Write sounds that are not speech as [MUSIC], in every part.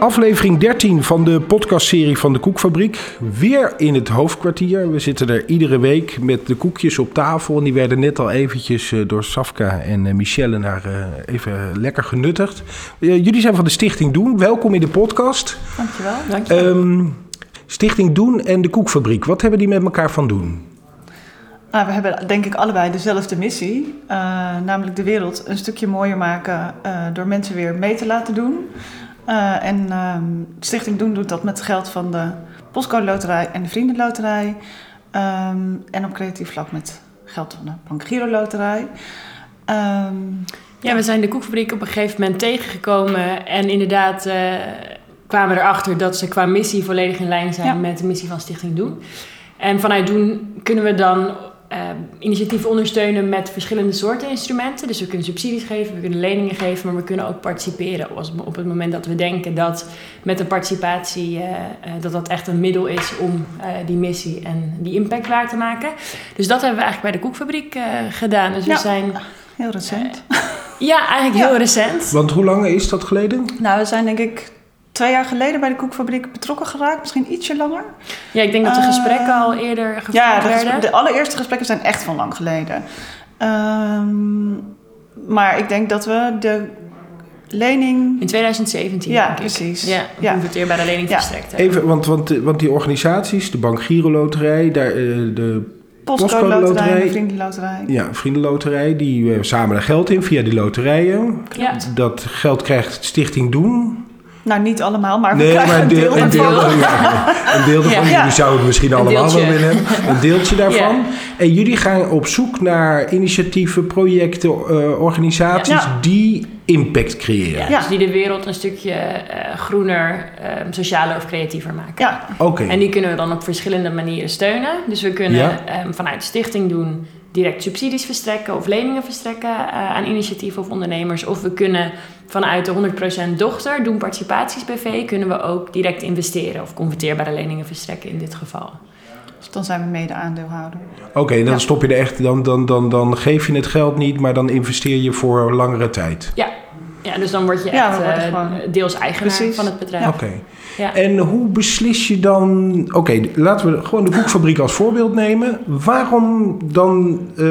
Aflevering 13 van de podcastserie van de Koekfabriek. Weer in het hoofdkwartier. We zitten er iedere week met de koekjes op tafel. En die werden net al eventjes eh, door Safka en eh, Michelle naar eh, even lekker genuttigd. jullie zijn van de Stichting Doen. Welkom in de podcast. Dankjewel. Dankjewel. Um, Stichting Doen en de Koekfabriek. Wat hebben die met elkaar van doen? Nou, we hebben denk ik allebei dezelfde missie. namelijk de wereld een stukje mooier maken door mensen weer mee te laten doen. Uh, en uh, Stichting Doen doet dat met geld van de Postcode Loterij en de Vriendenloterij. Um, en op creatief vlak met geld van de Bank Giro Loterij. Um, ja, we zijn de koekfabriek op een gegeven moment tegengekomen. En inderdaad uh, kwamen erachter dat ze qua missie volledig in lijn zijn ja. met de missie van Stichting Doen. En vanuit Doen kunnen we dan uh, initiatieven ondersteunen met verschillende soorten instrumenten. Dus we kunnen subsidies geven, we kunnen leningen geven, maar we kunnen ook participeren. Op het moment dat we denken dat met een participatie uh, uh, dat dat echt een middel is om die missie en die impact waar te maken. Dus dat hebben we eigenlijk bij de koekfabriek gedaan. Dus ja, we zijn. Heel recent. ja, eigenlijk ja. heel recent. Want hoe lang is dat geleden? Nou, we zijn denk ik twee jaar geleden bij de koekfabriek betrokken geraakt. Misschien ietsje langer. Ja, ik denk dat de gesprekken uh, al eerder gevoerd ja, de werden. de allereerste gesprekken zijn echt van lang geleden. Um, maar ik denk dat we de lening... In 2017, ja, denk precies. Ja, ja. converteerbare lening ja. verstrekt hebben. Even, want, want, want die organisaties, de Bank Giro Loterij, daar, de Postcode Loterij en Vriendenloterij. Ja, Vriendenloterij. Die uh, zamelen geld in via die loterijen. Ja. Dat geld krijgt Stichting Doen. Nou, niet allemaal, maar we nee, krijgen maar een deel, een deel, een deel, ja, een deel daarvan. Ja. Jullie zouden het misschien allemaal wel willen hebben. Een deeltje daarvan. Ja. En jullie gaan op zoek naar initiatieven, projecten, uh, organisaties Ja. die impact creëren. Ja. Dus die de wereld een stukje eh, groener, eh, socialer of creatiever maken. Ja, Oké. En die kunnen we dan op verschillende manieren steunen. Dus we kunnen Ja. ehm, vanuit de stichting doen direct subsidies verstrekken of leningen verstrekken eh, aan initiatieven of ondernemers. Of we kunnen vanuit de 100% dochter, doen participaties BV, kunnen we ook direct investeren of converteerbare leningen verstrekken in dit geval. dus dan zijn we mede-aandeelhouder. Oké, dan Ja. stop je er echt, dan, dan, dan, dan geef je het geld niet, maar dan investeer je voor langere tijd. Ja, ja dus dan word je Ja, echt eh, gewoon- deels eigenaar Precies. van het bedrijf. Oké. Ja. En hoe beslis je dan... Oké, laten we gewoon de boekfabriek als voorbeeld nemen. Waarom dan... eh,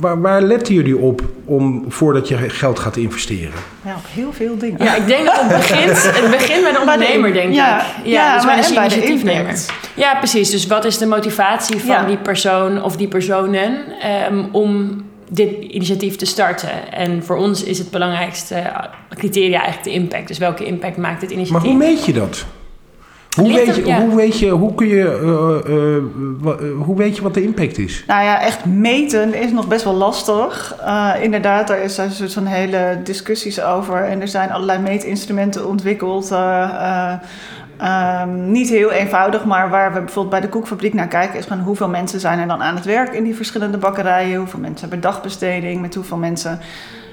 waar, waar letten jullie op om, voordat je geld gaat investeren? Ja, op heel veel dingen. Ja, ik denk dat het begint, het begint bij de ondernemer, denk ja, ik. ja, dus maar bij de initiatiefnemer. Ja, precies. Dus wat is de motivatie van Ja. die persoon of die personen ehm, om dit initiatief te starten? En voor ons is het belangrijkste criteria eigenlijk de impact. Dus welke impact maakt Maar initiatief? hoe meet je dat? Hoe weet je, hoe weet je, hoe kun je, eh, eh, eh, hoe weet je wat de impact is? Nou ja, echt meten is nog best wel lastig. Uh, inderdaad, daar is daar zo'n hele discussies over. En er zijn allerlei meetinstrumenten ontwikkeld. Um, niet heel eenvoudig, maar waar we bijvoorbeeld bij de koekfabriek naar kijken... is gewoon hoeveel mensen zijn er dan aan het werk in die verschillende bakkerijen. Hoeveel mensen hebben dagbesteding, met hoeveel mensen...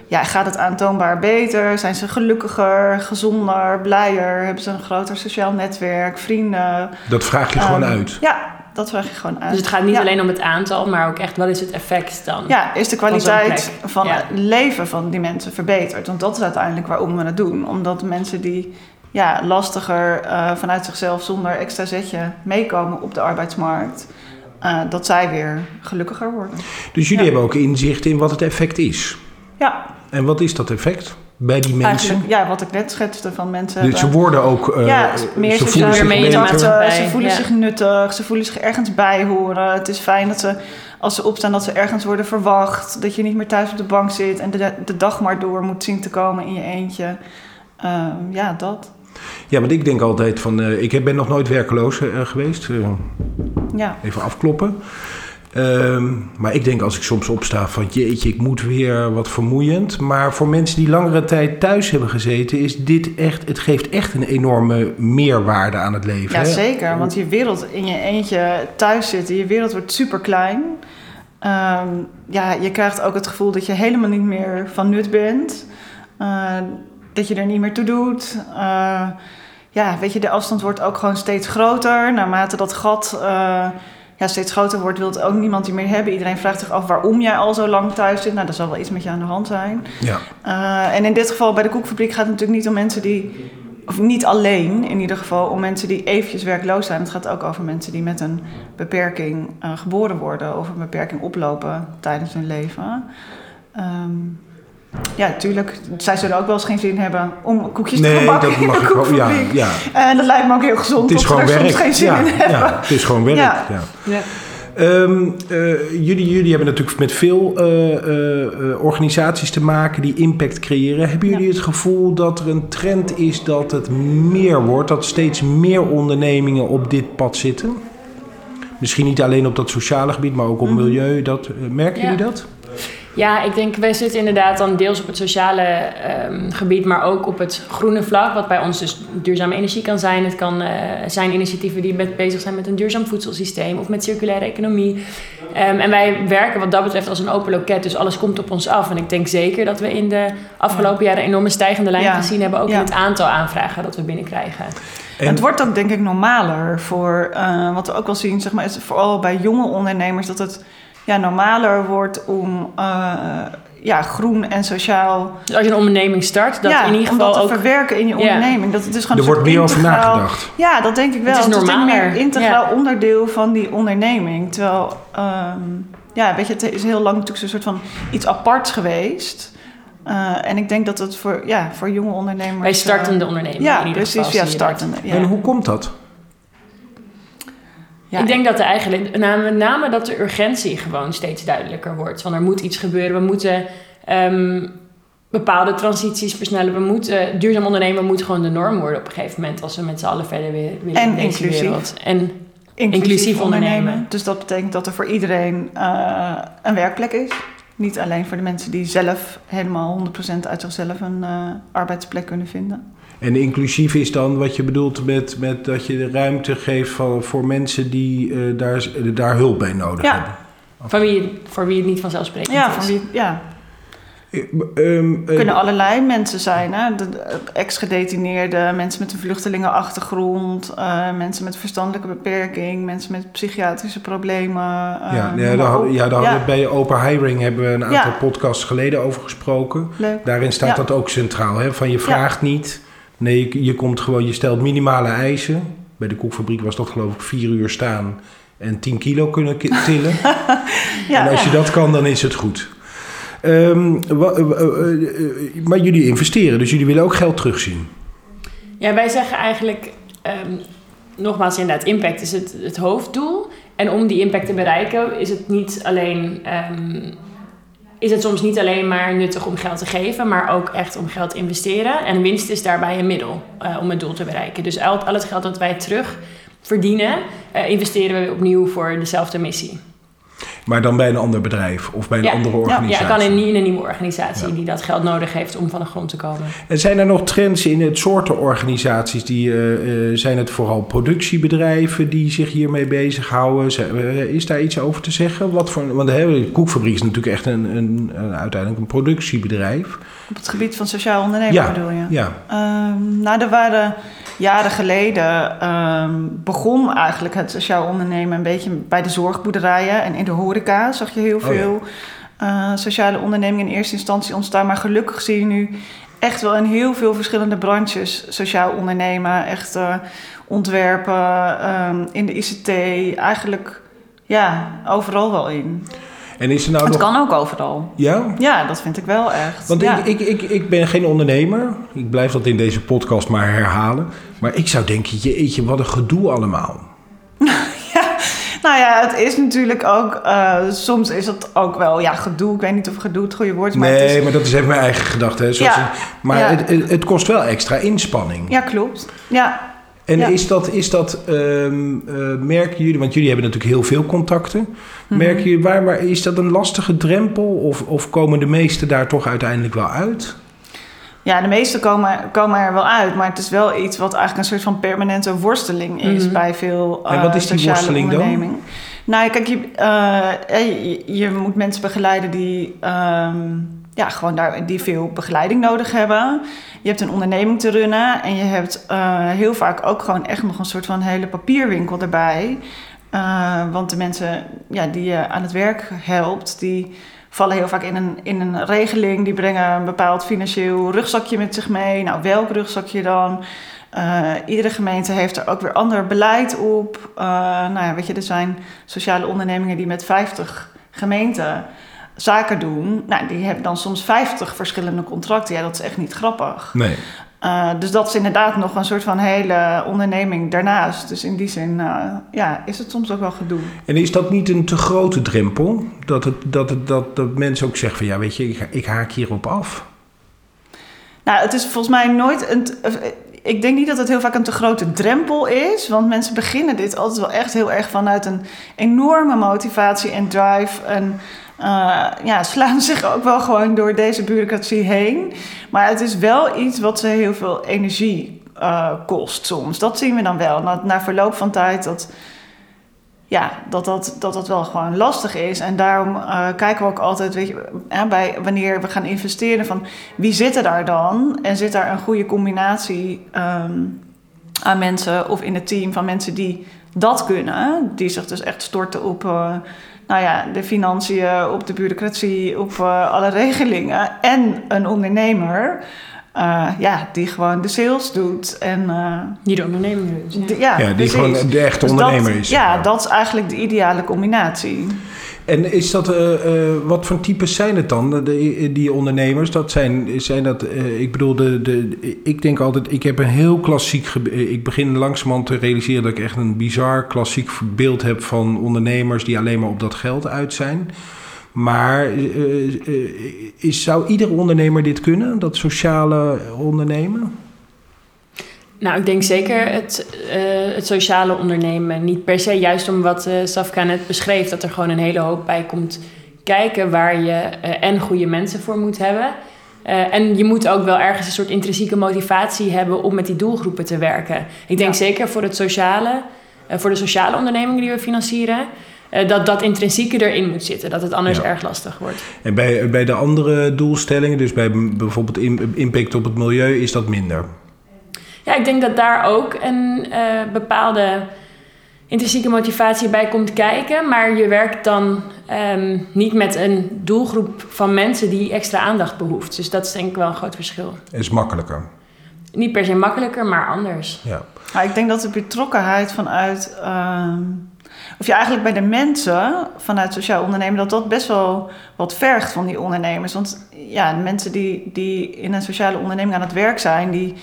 Ja, gaat het aantoonbaar beter? Zijn ze gelukkiger, gezonder, blijer? Hebben ze een groter sociaal netwerk, vrienden? Dat vraag je gewoon Um, uit. Ja, dat vraag je gewoon uit. Dus het gaat niet Ja. alleen om het aantal, maar ook echt wat is het effect dan? Ja, is de Van kwaliteit van Ja. het leven van die mensen verbeterd? Want dat is uiteindelijk waarom we het doen. Omdat mensen die ja, lastiger uh, vanuit zichzelf zonder extra zetje meekomen op de arbeidsmarkt, uh, dat zij weer gelukkiger worden. Dus jullie Ja. hebben ook inzicht in wat het effect is. Ja, En wat is dat effect bij die mensen? eigenlijk ja, wat ik net schetste van mensen. Dus ze worden ook... eh, ja, meer ze voelen zich mee maatschappij. Ze voelen ja. zich nuttig, ze voelen zich ergens bij horen. Het is fijn dat ze, als ze opstaan, dat ze ergens worden verwacht. Dat je niet meer thuis op de bank zit en de, de dag maar door moet zien te komen in je eentje. Ehm, ja, dat. Ja, want ik denk altijd van... eh, ik ben nog nooit werkeloos eh, geweest. Eh, Ja. even afkloppen. Ehm, maar ik denk als ik soms opsta van jeetje, ik moet weer wat vermoeiend. Maar voor mensen die langere tijd thuis hebben gezeten, is dit echt, het geeft echt een enorme meerwaarde aan het leven. Ja, hè? zeker. Want je wereld in je eentje thuis zitten, je wereld wordt super klein. Ehm, ja, je krijgt ook het gevoel dat je helemaal niet meer van nut bent. Eh, dat je er niet meer toe doet. Eh, ja, weet je, de afstand wordt ook gewoon steeds groter. Naarmate dat gat eh, ja, steeds groter wordt, wil het ook niemand die meer hebben. Iedereen vraagt zich af waarom jij al zo lang thuis zit. Nou, er zal wel iets met je aan de hand zijn. Ja. Uh, en in dit geval bij de koekfabriek gaat het natuurlijk niet om mensen die of niet alleen in ieder geval, om mensen die eventjes werkloos zijn. Het gaat ook over mensen die met een beperking geboren worden of een beperking oplopen tijdens hun leven. Um, ja, natuurlijk. Zij zullen ook wel eens geen zin hebben om koekjes nee, te bakken dat mag ik ook, ja, ja. En dat lijkt me ook heel gezond. Het is gewoon werk. geen zin ja, in hebben. Ja, het is gewoon werk. Ja. ja. Um, uh, jullie, jullie hebben natuurlijk met veel uh, uh, organisaties te maken die impact creëren. Hebben jullie het gevoel dat er een trend is dat het meer wordt, dat steeds meer ondernemingen op dit pad zitten? Misschien niet alleen op dat sociale gebied, maar ook op mhm. milieu. Dat, merken jullie dat? Ja, ik denk, wij zitten inderdaad dan deels op het sociale um, gebied, maar ook op het groene vlak, wat bij ons dus duurzame energie kan zijn. Het kan uh, zijn initiatieven die met, bezig zijn met een duurzaam voedselsysteem of met circulaire economie. Um, en wij werken wat dat betreft als een open loket, dus alles komt op ons af. En ik denk zeker dat we in de afgelopen jaren een enorme stijgende lijn gezien hebben, ook in het aantal aanvragen dat we binnenkrijgen. En het wordt ook denk ik normaler voor, uh, wat we ook wel zien, zeg maar, is vooral bij jonge ondernemers, dat het ja, normaler wordt om uh, ja, groen en sociaal. Dus als je een onderneming start, dat in ieder geval om dat ook... te verwerken in je onderneming. Dat het is gewoon er wordt meer over nagedacht. Ja, dat denk ik wel. Het is normaler. een integraal onderdeel van die onderneming. Terwijl, um, ja, weet je, het is heel lang natuurlijk een soort van iets aparts geweest. Uh, en ik denk dat het voor, ja, voor jonge ondernemers... Bij startende uh, ondernemers ja, in ieder precies, geval. Ja, startende. Ja. En hoe komt dat? Ja, ik denk dat er eigenlijk, nou, met name dat de urgentie gewoon steeds duidelijker wordt. Van er moet iets gebeuren, we moeten um, bepaalde transities versnellen. We moeten, duurzaam ondernemen moet gewoon de norm worden op een gegeven moment als we met z'n allen verder willen en in deze inclusief. wereld. En inclusief, inclusief ondernemen. ondernemen. Dus dat betekent dat er voor iedereen uh, een werkplek is. Niet alleen voor de mensen die zelf helemaal 100% uit zichzelf een uh, arbeidsplek kunnen vinden. En inclusief is dan wat je bedoelt met, met dat je de ruimte geeft van, voor mensen die uh, daar, daar hulp bij nodig ja. hebben. Van wie, voor wie het niet vanzelfsprekend ja, is. Van wie, ja, Um, kunnen allerlei mensen zijn. Hè? Ex-gedetineerden, mensen met een vluchtelingenachtergrond, uh, mensen met verstandelijke beperking, mensen met psychiatrische problemen. Uh, ja, ja, daar, had, ja, daar ja. hadden we bij Open Hiring hebben we een aantal ja. podcasts geleden over gesproken. Leuk. Daarin staat dat ook centraal. Hè? Van je vraagt niet. Nee, je, je, komt gewoon, je stelt minimale eisen. Bij de koekfabriek was dat geloof ik vier uur staan en 10 kilo kunnen [LAUGHS] tillen. en als je dat kan, dan is het goed. Um, maar jullie investeren, dus jullie willen ook geld terugzien. Ja, wij zeggen eigenlijk, um, nogmaals inderdaad, impact is het, het hoofddoel. En om die impact te bereiken is het niet alleen... Um, is het soms niet alleen maar nuttig om geld te geven, maar ook echt om geld te investeren. En winst is daarbij een middel uh, om het doel te bereiken. Dus al, al het geld dat wij terug verdienen, uh, investeren we opnieuw voor dezelfde missie. Maar dan bij een ander bedrijf of bij een ja. andere organisatie? Ja, kan in, in een nieuwe organisatie ja. die dat geld nodig heeft om van de grond te komen. En zijn er nog trends in het soorten organisaties? Die, uh, zijn het vooral productiebedrijven die zich hiermee bezighouden? Is daar iets over te zeggen? Wat voor, want de koekfabriek is natuurlijk echt een, een, een, uiteindelijk een productiebedrijf. Op het gebied van sociaal ondernemen ja. bedoel je? Ja. Um, nou, er waren jaren geleden um, begon eigenlijk het sociaal ondernemen een beetje bij de zorgboerderijen en in de horeca zag je heel veel oh ja. uh, sociale ondernemingen in eerste instantie ontstaan. Maar gelukkig zie je nu echt wel in heel veel verschillende branches sociaal ondernemen. Echt uh, ontwerpen, um, in de ICT, eigenlijk ja, overal wel in. En is er nou het nog... kan ook overal. Ja? Ja, dat vind ik wel echt. Want ja. ik, ik, ik, ik ben geen ondernemer. Ik blijf dat in deze podcast maar herhalen. Maar ik zou denken, jeetje, wat een gedoe allemaal. [LAUGHS] ja, nou ja, het is natuurlijk ook... Uh, soms is het ook wel, ja, gedoe. Ik weet niet of gedoe het goede woord is. Maar nee, het is... maar dat is even mijn eigen gedachte. Hè. Zoals Ja, maar ja. Het, het kost wel extra inspanning. Ja, klopt. Ja, En Ja. is dat, is dat ehm, eh, merken jullie, want jullie hebben natuurlijk heel veel contacten. Mhm. Merken jullie, waar, waar, is dat een lastige drempel of, of komen de meesten daar toch uiteindelijk wel uit? Ja, de meeste komen, komen er wel uit, maar het is wel iets wat eigenlijk een soort van permanente worsteling is Mhm. bij veel En eh, wat is die worsteling dan? Nou, kijk, je, eh, je, je moet mensen begeleiden die, ehm, ja, gewoon daar, die veel begeleiding nodig hebben. Je hebt een onderneming te runnen en je hebt eh, heel vaak ook gewoon echt nog een soort van hele papierwinkel erbij. Eh, want de mensen ja, die je aan het werk helpt, die vallen heel vaak in een, in een regeling. Die brengen een bepaald financieel rugzakje met zich mee. Nou, welk rugzakje dan? iedere gemeente heeft er ook weer ander beleid op. nou ja, weet je, er zijn sociale ondernemingen die met 50 gemeenten zaken doen. Nou, die hebben dan soms 50 verschillende contracten. Ja, dat is echt niet grappig. Nee. Uh, dus dat is inderdaad nog een soort van hele onderneming daarnaast. Dus in die zin uh, ja, is het soms ook wel gedoe. En is dat niet een te grote drempel? Dat, het, dat, het, dat, dat mensen ook zeggen van ja, weet je, ik, ik haak hierop af? Nou, het is volgens mij nooit een. Ik denk niet dat het heel vaak een te grote drempel is. Want mensen beginnen dit altijd wel echt heel erg vanuit een enorme motivatie en drive. En uh, ja, slaan zich ook wel gewoon door deze bureaucratie heen. Maar het is wel iets wat ze heel veel energie uh, kost soms. Dat zien we dan wel. Na, na verloop van tijd dat, ja, dat, dat, dat dat wel gewoon lastig is. En daarom uh, kijken we ook altijd, weet je, bij wanneer we gaan investeren, van wie zit er daar dan? En zit daar een goede combinatie um, aan mensen of in het team van mensen die dat kunnen, die zich dus echt storten op nou ja, de financiën, op de bureaucratie, op uh, alle regelingen. En een ondernemer. Uh, ja, die gewoon de sales doet. En, uh, die de onderneming doet. Ja, ja, die gewoon de echte dus ondernemer dat, is. Ja, dat is eigenlijk de ideale combinatie. En is dat, uh, uh, wat voor types zijn het dan, de, die ondernemers? Dat zijn, zijn dat, uh, ik bedoel, de, de, ik denk altijd, ik heb een heel klassiek, ik begin langzamerhand te realiseren dat ik echt een bizar klassiek beeld heb van ondernemers die alleen maar op dat geld uit zijn. Maar is, zou ieder ondernemer dit kunnen, dat sociale ondernemen? Nou, ik denk zeker het, uh, het sociale ondernemen. Niet per se juist om wat uh, Safka net beschreef, dat er gewoon een hele hoop bij komt kijken waar je uh, en goede mensen voor moet hebben. en je moet ook wel ergens een soort intrinsieke motivatie hebben om met die doelgroepen te werken. Ik denk ja. zeker voor het sociale, voor de sociale ondernemingen die we financieren. Dat dat intrinsieke erin moet zitten, dat het anders ja. erg lastig wordt. En bij, bij de andere doelstellingen, dus bij bijvoorbeeld impact op het milieu, is dat minder? Ja, ik denk dat daar ook een uh, bepaalde intrinsieke motivatie bij komt kijken. Maar je werkt dan um, niet met een doelgroep van mensen die extra aandacht behoeft. Dus dat is denk ik wel een groot verschil. Is makkelijker. Niet per se makkelijker, maar anders. Ja. Nou, ik denk dat de betrokkenheid vanuit. Uh, of je eigenlijk bij de mensen vanuit sociaal ondernemen, dat dat best wel wat vergt van die ondernemers. Want ja, mensen die, die in een sociale onderneming aan het werk zijn, die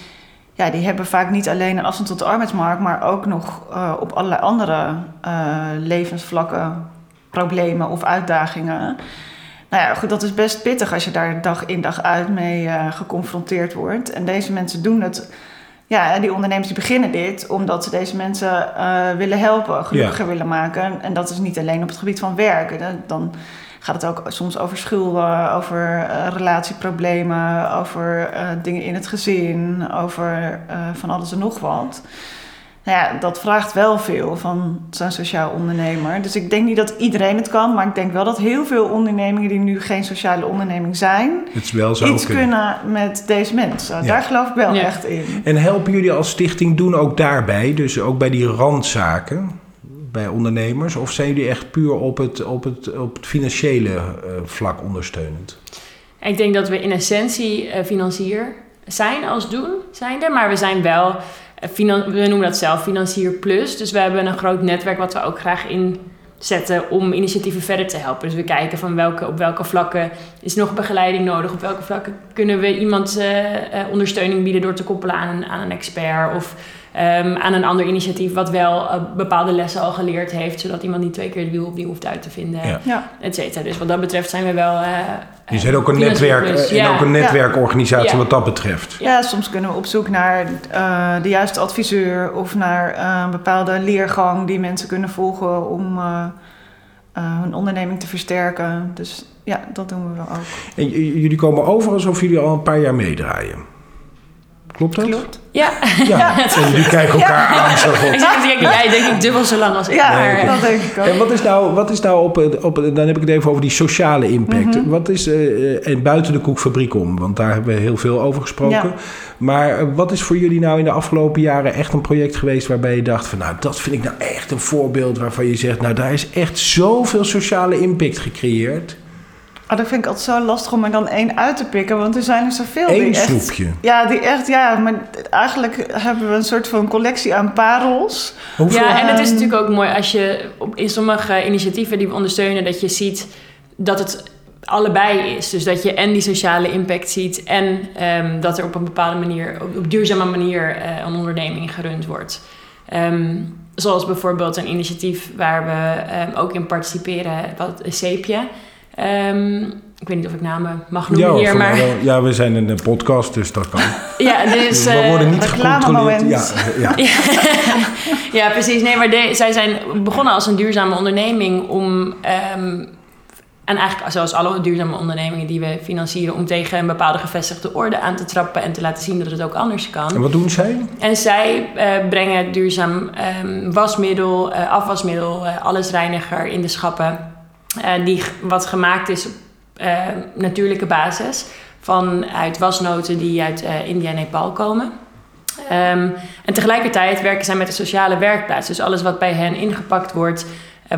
ja, die hebben vaak niet alleen een afstand tot de arbeidsmarkt, maar ook nog uh, op allerlei andere uh, levensvlakken problemen of uitdagingen. Nou ja, goed, dat is best pittig als je daar dag in dag uit mee uh, geconfronteerd wordt. En deze mensen doen het. Ja, die ondernemers die beginnen dit omdat ze deze mensen willen helpen, gelukkiger ja. willen maken. En dat is niet alleen op het gebied van werken. Dan gaat het ook soms over schulden, over uh, relatieproblemen, over uh, dingen in het gezin, over van alles en nog wat. Nou ja, dat vraagt wel veel van zo'n sociaal ondernemer. Dus ik denk niet dat iedereen het kan, maar ik denk wel dat heel veel ondernemingen die nu geen sociale onderneming zijn, het wel iets kunnen. kunnen. met deze mensen. Ja. Daar geloof ik wel ja. echt in. En helpen jullie als stichting doen ook daarbij, dus ook bij die randzaken? bij ondernemers? Of zijn jullie echt puur op het, op het, op het financiële uh, vlak ondersteunend? Ik denk dat we in essentie uh, financier zijn als doen, zijnde. Maar we zijn wel, we noemen dat zelf financier plus. Dus we hebben een groot netwerk wat we ook graag inzetten om initiatieven verder te helpen. Dus we kijken van welke, op welke vlakken is nog begeleiding nodig. Op welke vlakken kunnen we iemand ondersteuning bieden door te koppelen aan aan een expert. Of Um, aan een ander initiatief wat wel uh, bepaalde lessen al geleerd heeft, zodat iemand niet twee keer het wiel opnieuw hoeft uit te vinden, ja. ja. et cetera. Dus wat dat betreft zijn we wel. Uh, je zijn ook een netwerk en ja. ook een netwerkorganisatie ja. wat dat betreft. Ja, soms kunnen we op zoek naar uh, de juiste adviseur of naar een bepaalde leergang die mensen kunnen volgen om hun onderneming te versterken. Dus ja, dat doen we wel ook. En jullie komen over alsof jullie al een paar jaar meedraaien. Klopt dat? Klopt. Ja. ja. [LAUGHS] En jullie kijken elkaar ja. aan. Zo ik denk, jij denk ik dubbel zo lang als ik. Ja, dat denk ik ook. En wat is nou, wat is nou op, op, dan heb ik het even over die sociale impact. Mm -hmm. Wat is, uh, en buiten de koekfabriek om, want daar hebben we heel veel over gesproken. Ja. Maar wat is voor jullie nou in de afgelopen jaren echt een project geweest waarbij je dacht van nou, dat vind ik nou echt een voorbeeld waarvan je zegt, nou daar is echt zoveel sociale impact gecreëerd. Oh, dat vind ik altijd zo lastig om er dan één uit te pikken, want er zijn er zoveel. Eén die echt. Ja, die echt, ja, maar eigenlijk hebben we een soort van collectie aan parels. Hoeveel? Ja, en het is natuurlijk ook mooi als je op- in sommige initiatieven die we ondersteunen, dat je ziet dat het allebei is. Dus dat je en die sociale impact ziet en ehm, dat er op een bepaalde manier, op, op duurzame manier, eh, een onderneming gerund wordt. Ehm, zoals bijvoorbeeld een initiatief waar we ehm, ook in participeren, wat Sepia. Ehm, ik weet niet of ik namen mag noemen ja, hier, maar wel. ja, we zijn een eh, podcast, dus dat kan. [LAUGHS] ja, dus, we eh, worden niet gecontroleerd. Ja, ja. [LAUGHS] ja, precies. Nee, maar de- zij zijn begonnen als een duurzame onderneming om. ehm, en eigenlijk zoals alle duurzame ondernemingen die we financieren, om tegen een bepaalde gevestigde orde aan te trappen en te laten zien dat het ook anders En kan. wat doen zij? En zij eh, brengen duurzaam ehm, wasmiddel, eh, afwasmiddel, eh, allesreiniger in de schappen. Eh, die wat gemaakt is op eh, natuurlijke basis vanuit wasnoten die uit eh, India en Nepal komen. Ehm, en tegelijkertijd werken zij met een sociale werkplaats. Dus alles wat bij hen ingepakt wordt,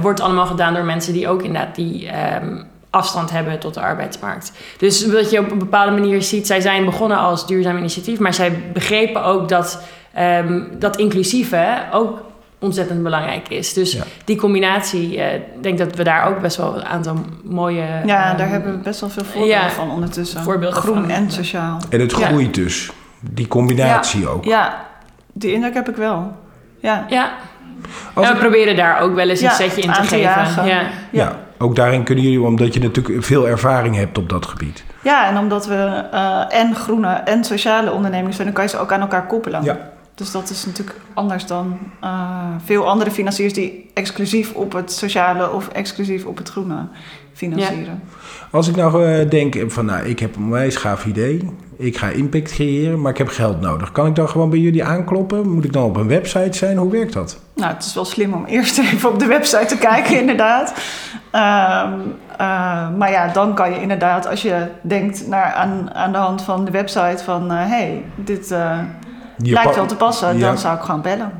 wordt allemaal gedaan door mensen die ook inderdaad die ehm, afstand hebben tot de arbeidsmarkt. Dus wat je op een bepaalde manier ziet, zij zijn begonnen als duurzaam initiatief, maar zij begrepen ook dat ehm, dat inclusieve ook ontzettend belangrijk is. Dus Ja. die combinatie, eh, ik denk dat we daar ook best wel een aantal mooie Ja, ehm, daar hebben we best wel veel voorbeelden ja, van ondertussen. voorbeelden Groen van. en sociaal. En het Ja. groeit dus. Die combinatie ook. Ja, die indruk heb ik wel. Ja, Ja, en ik- we proberen daar ook wel eens Ja, een setje in te geven. jagen. Ja. ja, ook daarin kunnen jullie, omdat je natuurlijk veel ervaring hebt op dat gebied. ja en omdat we eh, en groene en sociale ondernemingen zijn, dan kan je ze ook aan elkaar koppelen. Ja. Dus dat is natuurlijk anders dan eh, veel andere financiers die exclusief op het sociale of exclusief op het groene financieren. Als ik nou eh, denk van, nou, ik heb een wijs gaaf idee. Ik ga impact creëren, maar ik heb geld nodig. Kan ik dan gewoon bij jullie aankloppen? Moet ik dan op een website zijn? Hoe werkt dat? Nou, het is wel slim om eerst [LAUGHS] even op de website te kijken, [LAUGHS] inderdaad. Ehm, eh, maar ja, dan kan je inderdaad, als je denkt naar, aan, aan de hand van de website van... hé, hey, dit Je lijkt wel te passen, Ja. dan zou ik gewoon bellen.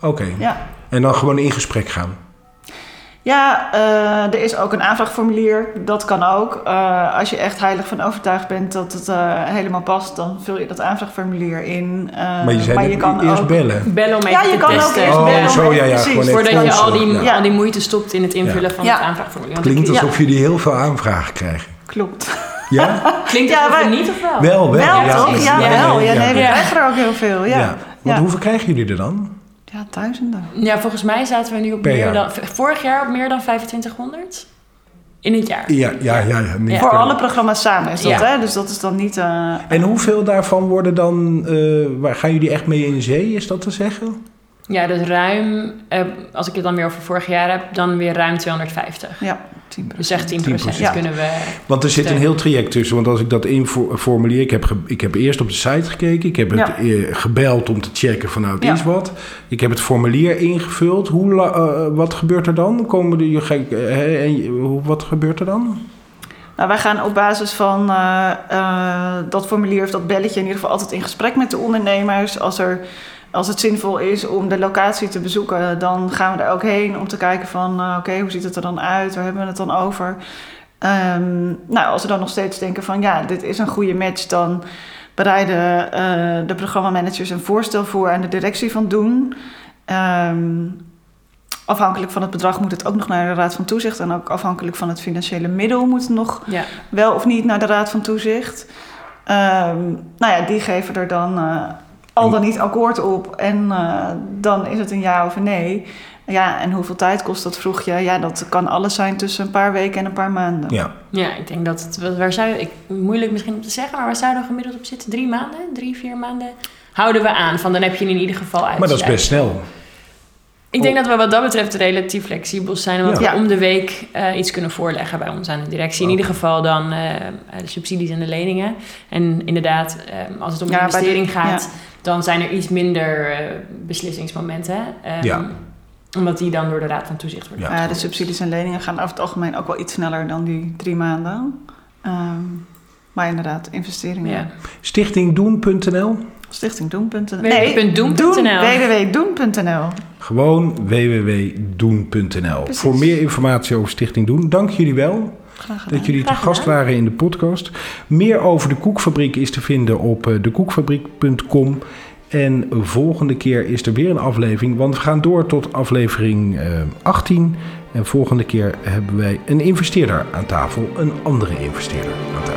Oké. Ja, En dan gewoon in gesprek gaan. ja eh, er is ook een aanvraagformulier, dat kan ook. Eh, als je echt heilig van overtuigd bent dat het eh, helemaal past... dan vul je dat aanvraagformulier in. Eh, maar je zei net, kan eerst ook... bellen. Bellen om even Ja, je te kan ook eerst Oh, bellen. zo, ja, ja, precies. gewoon even Voordat je al die, Ja. Al die moeite stopt in het invullen van Ja. het aanvraagformulier. Want Klinkt ik- alsof jullie heel veel aanvragen krijgen. Klopt. Ja? [LAUGHS] Klinkt Ja, we niet of wel? wel, wel. Wel, ja, toch? Ja, wel. nee, Ja, nee, we krijgen er ook heel veel, ja. Ja. Ja, Want hoeveel krijgen jullie er dan? Ja, duizenden. Ja, volgens mij zaten we nu op Per meer jaar. dan... Vorig jaar op meer dan 2500 in het jaar. Ja, ja, ja. Voor alle programma's samen is dat, Ja. hè? Dus dat is dan niet... eh, En hoeveel daarvan worden dan... eh, waar gaan jullie echt mee in zee, is dat te zeggen? Ja, dus ruim... eh, als ik het dan weer over vorig jaar heb, dan weer ruim 250. ja, 10 Dus echt 10%, 10%. Ja. kunnen we... Want er zit een heel traject tussen. Want als ik dat informulier... Ik heb, ik heb eerst op de site gekeken. Ik heb het Ja. eh, gebeld om te checken van nou, het Ja. is wat. Ik heb het formulier ingevuld. Hoe, la- eh, wat gebeurt er dan? Komen de, eh, hè, en wat gebeurt er dan? Nou, wij gaan op basis van eh, eh, dat formulier of dat belletje in ieder geval altijd in gesprek met de ondernemers. Als, er, als het zinvol is om de locatie te bezoeken, dan gaan we daar ook heen om te kijken van eh, oké, hoe ziet het er dan uit? Waar hebben we het dan over? Ehm, nou, als we dan nog steeds denken van ja, dit is een goede match, dan bereiden eh, de programmamanagers een voorstel voor aan de directie van doen. Ehm, afhankelijk van het bedrag moet het ook nog naar de Raad van Toezicht. En ook afhankelijk van het financiële middel moet het nog Ja, wel of niet naar de Raad van Toezicht. Ehm, nou ja, die geven er dan eh, al dan niet akkoord op. En eh, dan is het een ja of een nee. Ja, en hoeveel tijd kost dat, vroeg je. Ja, dat kan alles zijn tussen een paar weken en een paar maanden. Ja. ja ik denk dat het... Waar zou, ik, moeilijk misschien om te zeggen, maar waar zouden we gemiddeld op zitten? Drie maanden? Drie, vier maanden? Houden we aan, van dan heb je in ieder geval uit. Maar dat is best snel. Ik denk dat we wat dat betreft relatief flexibel zijn. Omdat Ja. we om de week eh, iets kunnen voorleggen bij ons aan de directie. In ieder geval dan eh, de subsidies en de leningen. En inderdaad, als het om Ja, de- investering gaat... ja. Dan zijn er iets minder eh, beslissingsmomenten. Ehm, Ja. Omdat die dan door de Raad van Toezicht worden. Ja. Eh, de subsidies en leningen gaan over het algemeen ook wel iets sneller dan die drie maanden. Ehm, maar inderdaad, investeringen. Ja. Stichtingdoen.nl Stichtingdoen.nl. Doen, www.doen.nl. Gewoon www.doen.nl. Voor meer informatie over Stichting Doen, dank jullie wel. Dat jullie te gast waren in de podcast. Meer over de koekfabriek is te vinden op uh, dekoekfabriek.com. En volgende keer is er weer een aflevering, want we gaan door tot aflevering 18. En volgende keer hebben wij een investeerder aan tafel, een andere investeerder aan tafel.